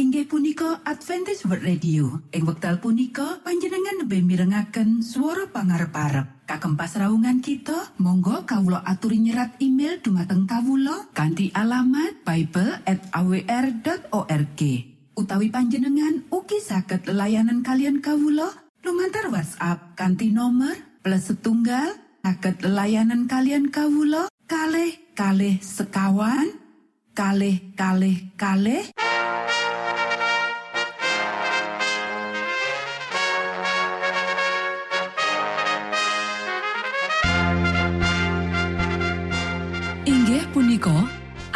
inggih punika Adventist World Radio. Ing wekdal punika panjenengan lebih mirengaken suara pangarep parep kagem pasraungan kita Monggo Kawulo aturi nyerat email dumateng Kawulo kanti alamat awr.org utawi panjenengan uki saged layanan kalian Kawulo lumantar WhatsApp kanti nomor plus setunggal saged layanan kalian Kawulo kalh kalh sekawan kalh kalh kalh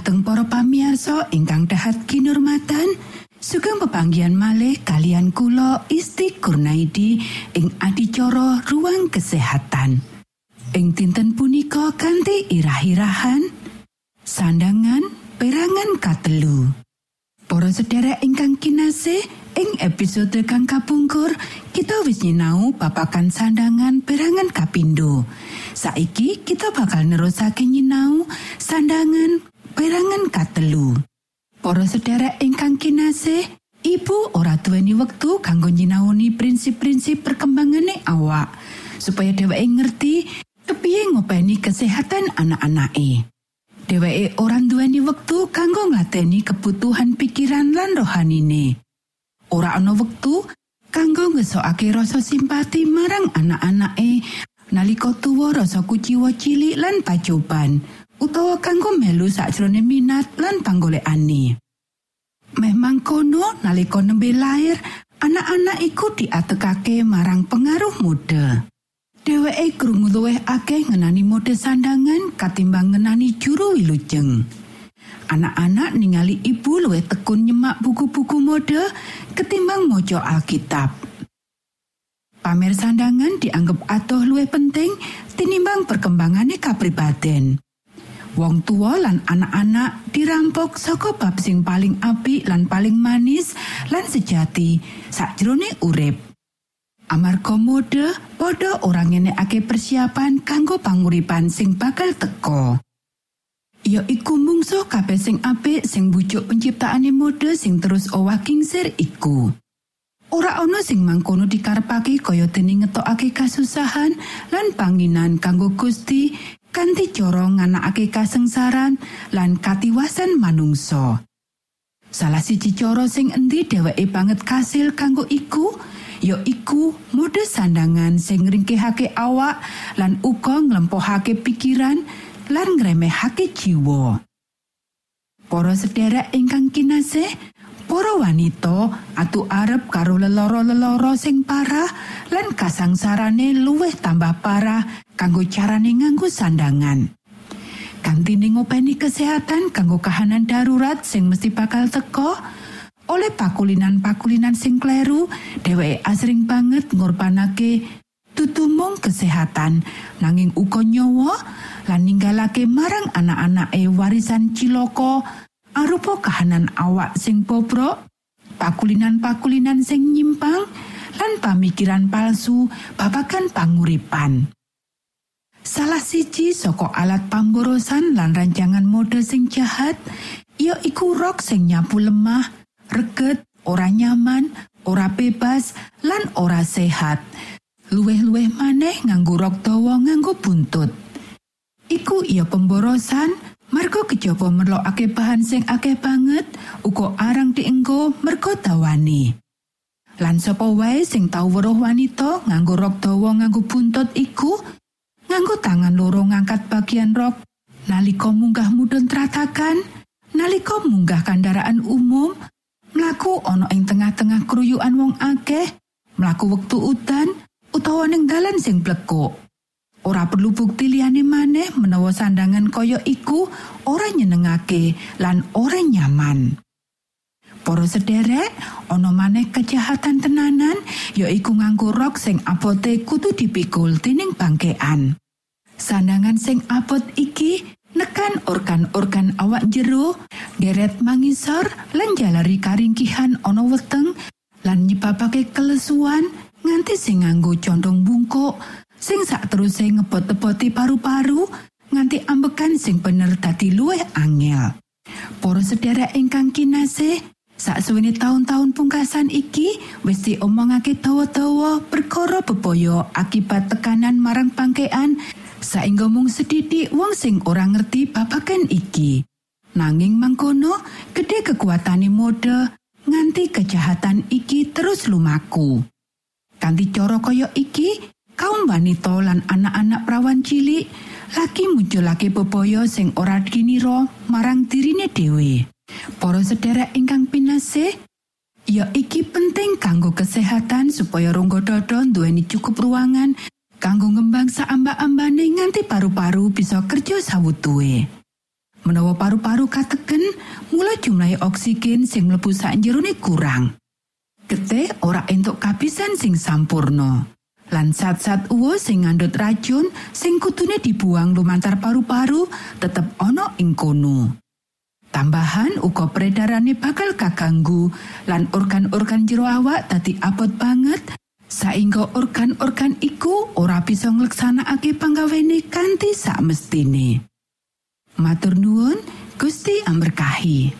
Dumateng para pamiarsa ingkang dahat kinurmatan, sugeng pepanggihan malih kalian kula Isti Kurnaidi ing adicara ruang kesehatan. Ing dinten punika kanthi irah-irahan Sandangan perangan katelu. Para sedherek ingkang kinasih, ing episode kang kapungkur kita wis nyinau babagan sandangan perangan kapindo. Saiki kita bakal nerusake nyinau sandangan perangan katelu. Para sedherek ingkang kinasih, Ibu ora duweni wektu kanggo nyinaoni prinsip-prinsip perkembangane awak supaya dheweke ngerti kepiye ngopeni kesehatan anak-anake. Dheweke ora duweni wektu kanggo nglateni kebutuhan pikiran lan rohanine. Ora ana wektu kanggo ngesokake rasa simpati marang anak-anake nalika tuwa rasa kuciwa cilik lan pacoban utawa kanggo melu sakjroning minat lan panggolekane. Memang kono nalika nembe lair, anak-anak iku diatekake marang pengaruh mode. Dheweke krungu luwih akeh ngenani mode sandangan katimbang ngenani juru wilujeng. Anak-anak ningali ibu luwih tekun nyemak buku-buku mode ketimbang maca Alkitab. Pamer sandangan dianggep atuh luwih penting tinimbang perkembangane kapribaden. Wong tua lan anak-anak dirampok saka bab sing paling apik lan paling manis lan sejati sakjroning urip. Amarga mode padha ora ngenekake persiapan kanggo panguripan sing bakal teka. Ya iku mungso kabeh sing apik sing bujuk penciptaane mode sing terus owah kingsir iku. Ora ana sing mangkono dikarepake kaya dene ngetokake kasusahan lan panginan kanggo Gusti kanthi cara nganakake kasengsaran lan katiwasan manungsa. Salah siji cara sing endi dheweke banget kasil kanggo iku, ya iku mode sandangan sing ngringkehake awak lan uga nglempohake pikiran lan ngremehake jiwa. Para sederek ingkang kinasih, para wanita atu arep karo leloro-leloro sing parah lan kasangsarane luwih tambah parah kanggo carane nganggo sandangan. Kantine ngopeni kesehatan kanggo kahanan darurat sing mesti bakal teko, oleh pakulinan-pakulinan sing kleru, dheweke asring banget ngorbanake tutumung kesehatan nanging uga nyawa lan ninggalake marang anak-anake warisan ciloko arupa kahanan awak sing bobrok, pakulinan-pakulinan sing nyimpang lan pamikiran palsu babagan panguripan. Salah siji saka alat pamborosan lan rancangan mode sing jahat, ya iku rok sing nyapu lemah, reget, ora nyaman, ora bebas, lan ora sehat. Luwih-luwih maneh nganggo rok dawa nganggo buntut. Iku iya pemborosan, merga kejaba merlokake bahan sing akeh banget, uga arang dienggo merga dawane. Lan sapa wae sing tau weruh wanita nganggo rok dawa nganggo buntut iku, nganggo tangan loro ngangkat bagian rok nalika munggah mudhun tratakan, nalika munggah kendaraan umum, mlaku ana ing tengah-tengah kruyukan wong akeh, mlaku wektu udan utawa ning dalan sing blekuk. Ora perlu bukti liyane maneh menawa sandangan kaya iku ora nyenengake lan ora nyaman. Para sederek, ana maneh kejahatan tenanan yaiku nganggo rok sing abote kudu dipikul dening bangkean. Sandangan sing abot iki nekan organ-organ awak jero, deret mangisor lan jalari karingkihan ana weteng lan nyebabake kelesuan nganti sing nganggo condong bungkuk sing sak teruse ngebot-eboti paru-paru nganti ambekan sing bener dadi luwih angel. Para sedherek ingkang kinasih, Saksuwene tahun-tahun pungkasan iki wis diomongake dawa-dawa perkara bebaya akibat tekanan marang pangkean saengga mung sedidik wong sing ora ngerti babagan iki. Nanging mangkono, gede kekuatane mode nganti kejahatan iki terus lumaku. Kanthi cara kaya iki, kaum wanita lan anak-anak prawan cilik lagi munculake bebaya sing ora dinira marang dirine dhewe. Para sedherek ingkang pinasih, ya iki penting kanggo kesehatan supaya rongga dada duweni cukup ruangan kanggo ngembang saamba-ambane nganti paru-paru bisa kerja sawutuwe. Menawa paru-paru kateken, mula jumlahe oksigen sing mlebu sakjerone kurang. Getih ora entuk kabisan sing sampurno. Lan zat-zat uwo sing ngandhut racun sing kutune dibuang lumantar paru-paru tetep ana ing kono. Tambahan uga peredarane bakal kaganggu lan organ-organ jero awak dadi abot banget saingga organ-organ iku ora bisa ngleksanakake panggawene kanthi sak mestine. Matur nuwun, Gusti amberkahi.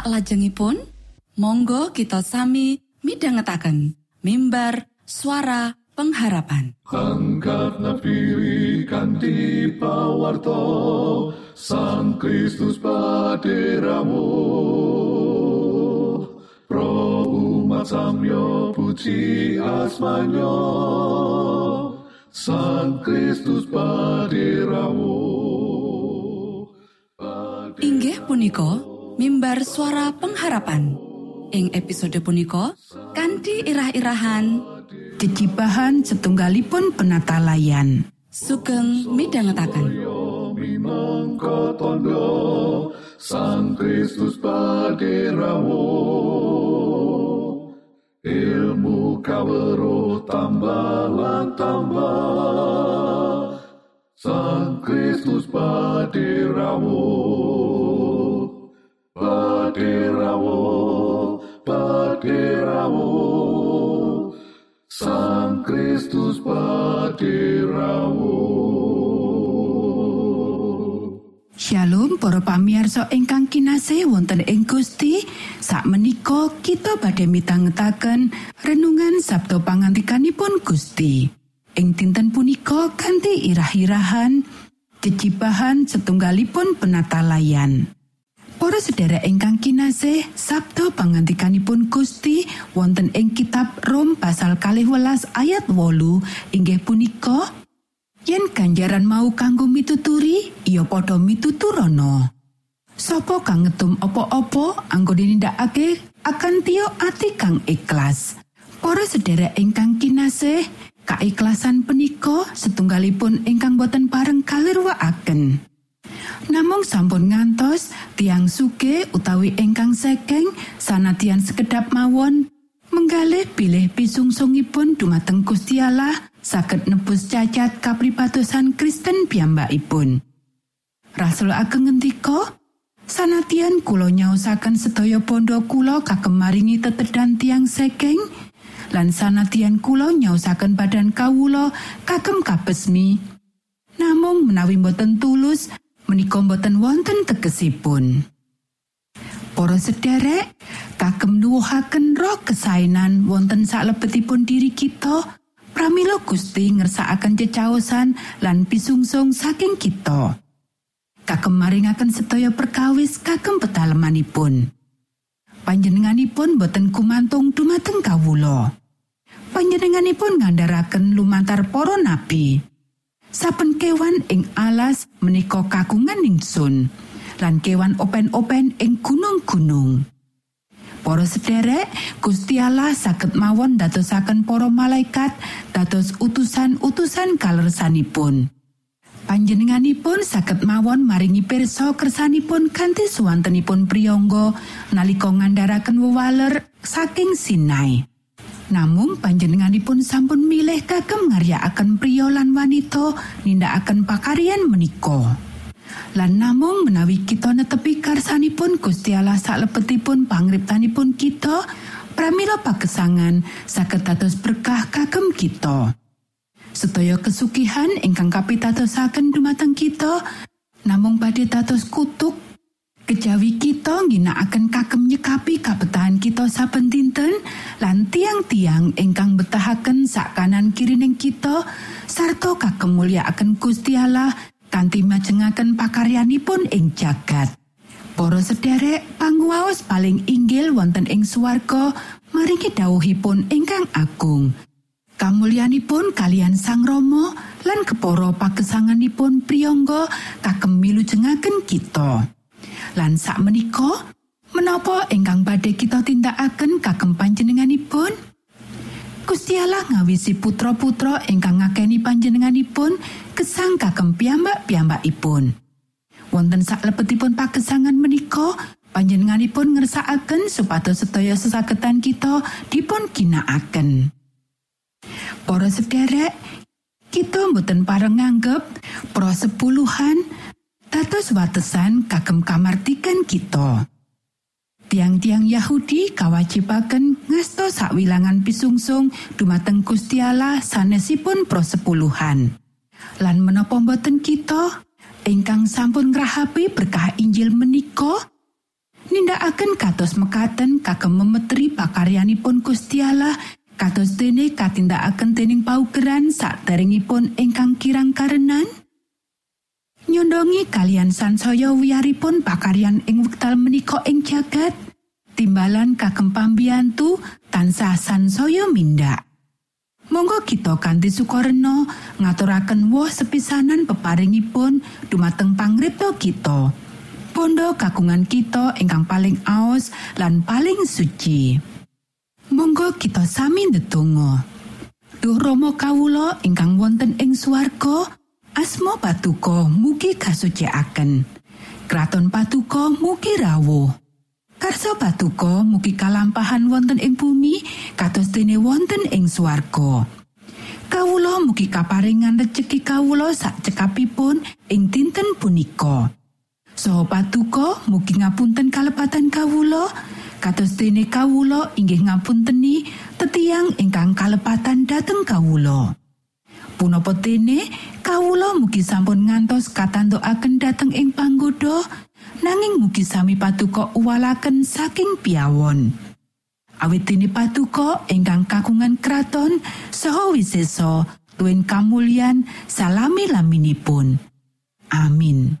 Saklajengipun, monggo kita sami midhangetaken mimbar suara pengharapan. Angkat nafiri kanti pawarto Sang Kristus paderamu. Pro umat samyo puji asmanyo Sang Kristus paderamu. Inggih punika mimbar suara pengharapan. Ing episode punika kanthi irah-irahan Jejibahan setunggalipun penata layan. sugeng midhangetaken. minangka tondo Sang Kristus paderamu ilmu kawero tambah tambah Sang Kristus paderamu paderamu paderamu Sang Kristus paderamu Shalom para pamiarsa ingkang kinasih wonten ing Gusti. Sakmenika kita badhe mitangetaken renungan Sabtu pangantikanipun Gusti. Ing dinten punika kanthi irah-irahan jejibahan setunggalipun penata layan Para sedherek ingkang kinasih Sabtu pangantikanipun Gusti wonten ing kitab Rom pasal kalih welas ayat wolu inggih punika Yen ganjaran mau kanggo mituturi, ya padha mituturana. Sapa kang ngetum apa-apa anggone nindakake akan tiyo ati kang ikhlas. Para sedherek ingkang kinasih, kaikhlasan punika setunggalipun ingkang boten pareng kalirwakaken. Namung sampun ngantos tiang suke utawi ingkang sekeng sanadyan sekedap mawon menggalih bilih pisungsungipun dumateng Gusti Allah saged nebus cacat kapribatosan Kristen piyambakipun. Rasul ageng ngendika, sanadyan kula nyaosaken sedaya pondo kagem maringi tetedan tiang sekeng, lan sanadyan kula nyaosaken badan kawula kagem kabesmi. Namung menawi boten tulus, menika boten wonten tegesipun. Para sederek, kagem nuwuhaken roh kesainan wonten salebetipun diri kita, pramila Gusti ngersakaken cecaosan lan pisungsung saking kita. Kagem maringaken sedaya perkawis kagem petalemanipun. Panjenenganipun boten kumantung dumateng kawula. Panjenenganipun ngandharaken lumantar para nabi. Saben kewan ing alas menika kagungan ingsun. lan kewan open-open ing gunung-gunung. Para sederek, Gusti Allah saged mawon dadosaken para malaikat dados utusan-utusan kalersanipun. Panjenenganipun saged mawon maringi pirsa kersanipun kanthi suwantenipun priyangga nalika ngandharaken wewaler saking Sinai. Namung panjenenganipun sampun milih kagem ngaryakaken priya lan wanita nindakaken pakaryan menika. lan namung menawi kita netepi karsanipun Gusti Allah salebetipun pangriptanipun kita pramila pagesangan saged dados berkah kagem kita sedaya kesugihan ingkang kapitadosaken dumateng kita namung badhe dados kutuk kejawi kita ngginakaken kagem nyekapi kabetahan kita saben dinten lan tiang-tiang ingkang betahaken sak kanan kirining kita sarta kagem mulyakaken Gusti Allah kanthi majengaken pakaryanipun ing jagat. Para sederek, panguwaos paling inggil wonten ing swarga maringi dawuhipun ingkang agung. Kamulyanipun kalian Sang Rama lan kepara pagesanganipun priyangga kagem milujengaken kita. Lan sak menika, menapa ingkang badhe kita tindakaken kagem panjenenganipun? Gusti Allah ngawisi putra-putra ingkang ngakeni panjenenganipun gesang kagem piyambak-piyambakipun. Wonten saklebetipun pagesangan menika, panjenenganipun ngersakaken supados sedaya sesagetan kita dipun ginakaken. Para sederek, kita mboten pareng nganggep pro sepuluhan dados watesan kagem kamartikan kita. Tiang-tiang Yahudi kawajibaken ngasta sakwilangan pisungsung dumateng Gusti Allah sanesipun prosepuluhan. Lan menapa boten kita ingkang sampun ngrahapi berkah Injil menika nindakaken kados mekaten kagem memetri pakaryanipun Gusti Allah kados dene katindakaken dening paugeran saderengipun ingkang kirang karenan nyondongi kalian sansaya wiyaripun pakaryan ing wekdal menika ing jagat timbalan kagem pambiyantu tansah sansaya mindak Monggo kita kanthi sukarena ngaturaken woh sepisanan peparingipun dumateng pangripta kita. Pondo kagungan kita ingkang paling aos lan paling suci. Monggo kita sami ndedonga. Duh Rama kawula ingkang wonten ing swarga, asma patuko mugi kasucikaken. Kraton patuko mugi rawuh. Karso patuko mugi kalampahan wonten ing bumi kados dene wonten ing swarga. Kawula mugi kaparingan rejeki kawula sak cekapipun ing dinten punika. Soho patuko mugi ngapunten kalepatan kawula kados dene kawula inggih ngapunteni tetiang ingkang kalepatan dhateng kawula. Punapa dene kawula mugi sampun ngantos katantukaken dhateng ing panggoda nanging mugi sami patuko uwalaken saking piawon. Awit dene patuko ingkang kagungan kraton saha wisesa tuwin kamulyan salami laminipun. Amin.